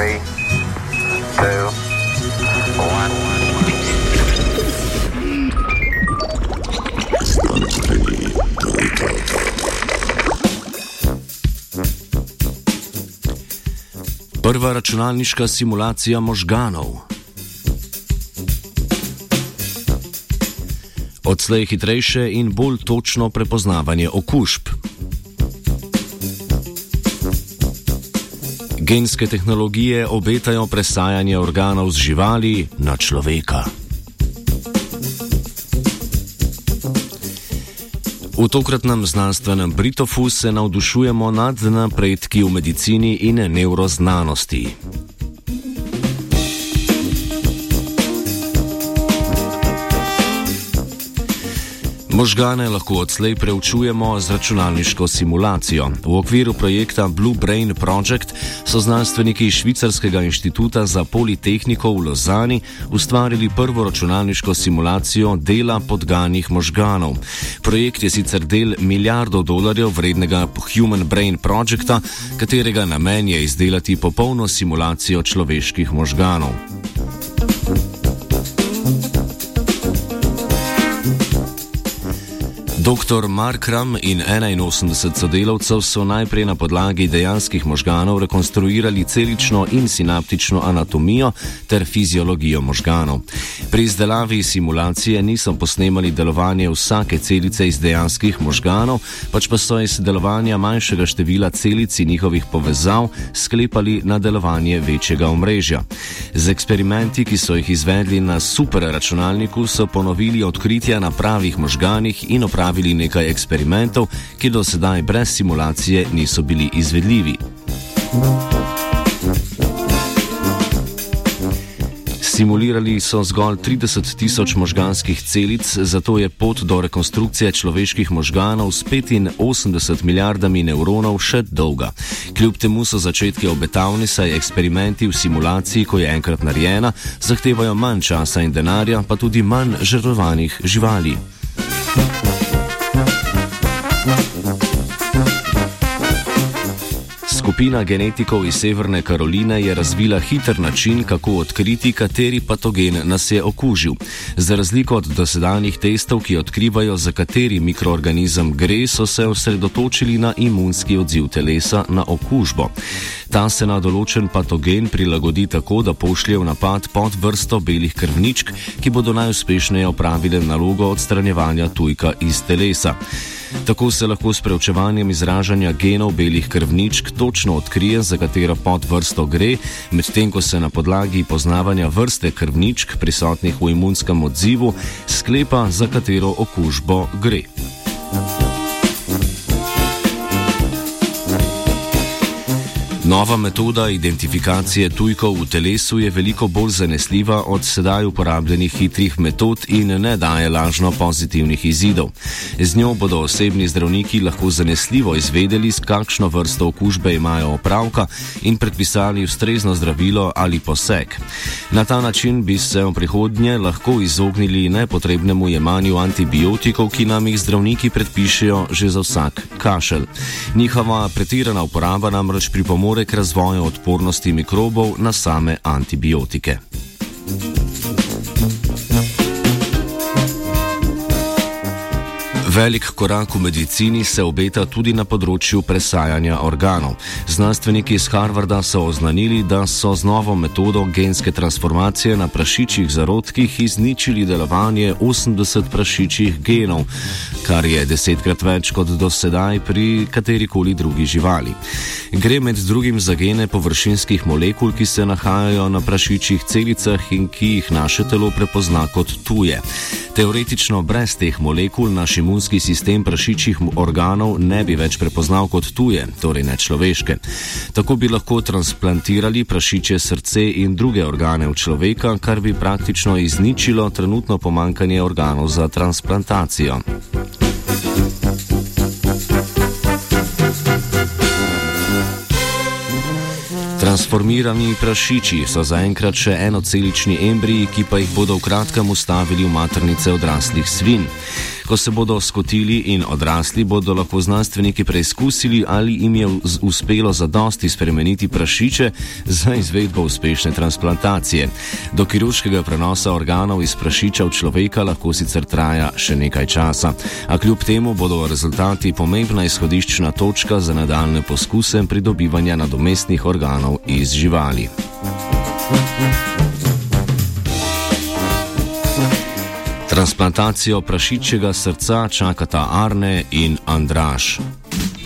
Three, two, one. Prva računalniška simulacija možganov. Odslej hitrejše in bolj točno prepoznavanje okužb. Genske tehnologije obetajo presajanje organov z živali na človeka. V tokratnem znanstvenem Britofu se navdušujemo nad napredki v medicini in neuroznanosti. Možgane lahko odslej preučujemo z računalniško simulacijo. V okviru projekta Blue Brain Project so znanstveniki iz Švicarskega inštituta za politehniko v Lozani ustvarili prvo računalniško simulacijo dela podganih možganov. Projekt je sicer del milijardov dolarjev vrednega Human Brain Projecta, katerega namen je izdelati popolno simulacijo človeških možganov. Dr. Mark Ram in 81 sodelavcev so najprej na podlagi dejanskih možganov rekonstruirali celično in sinaptično anatomijo ter fiziologijo možganov. Pri izdelavi simulacije niso posnemali delovanje vsake celice iz dejanskih možganov, pač pa so iz delovanja manjšega števila celic in njihovih povezav sklepali na delovanje večjega omrežja. Z eksperimenti, ki so jih izvedli na superračunalniku, so ponovili odkritja na pravih možganih in opravili opravili nekaj eksperimentov, ki do sedaj brez simulacije niso bili izvedljivi. Simulirali so zgolj 30 tisoč možganskih celic, zato je pot do rekonstrukcije človeških možganov s 85 milijardami nevronov še dolga. Kljub temu so začetki obetavni, saj eksperimenti v simulaciji, ko je enkrat narejena, zahtevajo manj časa in denarja, pa tudi manj žrtvovanih živali. Skupina genetikov iz Severne Karoline je razvila hiter način, kako odkriti, kateri patogen nas je okužil. Za razliko od dosedanjih testov, ki odkrivajo, za kateri mikroorganizem gre, so se osredotočili na imunski odziv telesa na okužbo. Ta se na določen patogen prilagodi tako, da pošlje v napad pod vrsto belih krvničk, ki bodo najuspešneje opravile nalogo odstranjevanja tujka iz telesa. Tako se lahko s preučevanjem izražanja genov belih krvničk točno odkrije, za katero podvrsto gre, medtem ko se na podlagi poznavanja vrste krvničk prisotnih v imunskem odzivu sklepa, za katero okužbo gre. Nova metoda identifikacije tujkov v telesu je veliko bolj zanesljiva od sedaj uporabljenih hitrih metod in ne daje lažno pozitivnih izidov. Z njo bodo osebni zdravniki lahko zanesljivo izvedeli, s kakšno vrsto okužbe imajo opravka in predpisali ustrezno zdravilo ali poseg. Na ta način bi se v prihodnje lahko izognili nepotrebnemu jemanju antibiotikov, ki nam jih zdravniki predpišejo že za vsak kašelj. Njihova pretirana uporaba namreč pripomore pripomore k razvoju odpornosti mikrobov na same antibiotike. Velik korak v medicini se obeta tudi na področju presajanja organov. Znanstveniki iz Harvarda so oznanili, da so z novo metodo genske transformacije na prašičjih zarodkih izničili delovanje 80 prašičjih genov, kar je desetkrat več kot do sedaj pri katerikoli drugi živali. Gre med drugim za gene površinskih molekul, ki se nahajajo na prašičjih celicah in ki jih naše telo prepozna kot tuje. Teoretično brez teh molekul naš imunski sistem prašičjih organov ne bi več prepoznal kot tuje, torej ne človeške. Tako bi lahko transplantirali prašiče srce in druge organe v človeka, kar bi praktično izničilo trenutno pomankanje organov za transplantacijo. Transformirani prašiči so zaenkrat še enocelični embriji, ki pa jih bodo v kratkem ustavili v maternice odraslih svin. Ko se bodo skotili in odrasli, bodo lahko znanstveniki preizkusili, ali jim je uspelo zadosti spremeniti prašiče za izvedbo uspešne transplantacije. Do kirurškega prenosa organov iz prašiča v človeka lahko sicer traja še nekaj časa, a kljub temu bodo rezultati pomembna izhodiščna točka za nadaljne poskuse pridobivanja nadomestnih organov iz živali. Transplantacijo prašičjega srca čakata Arne in Andraš.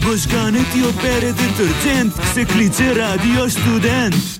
Možgane ti opere detergent, se kliče radio študent.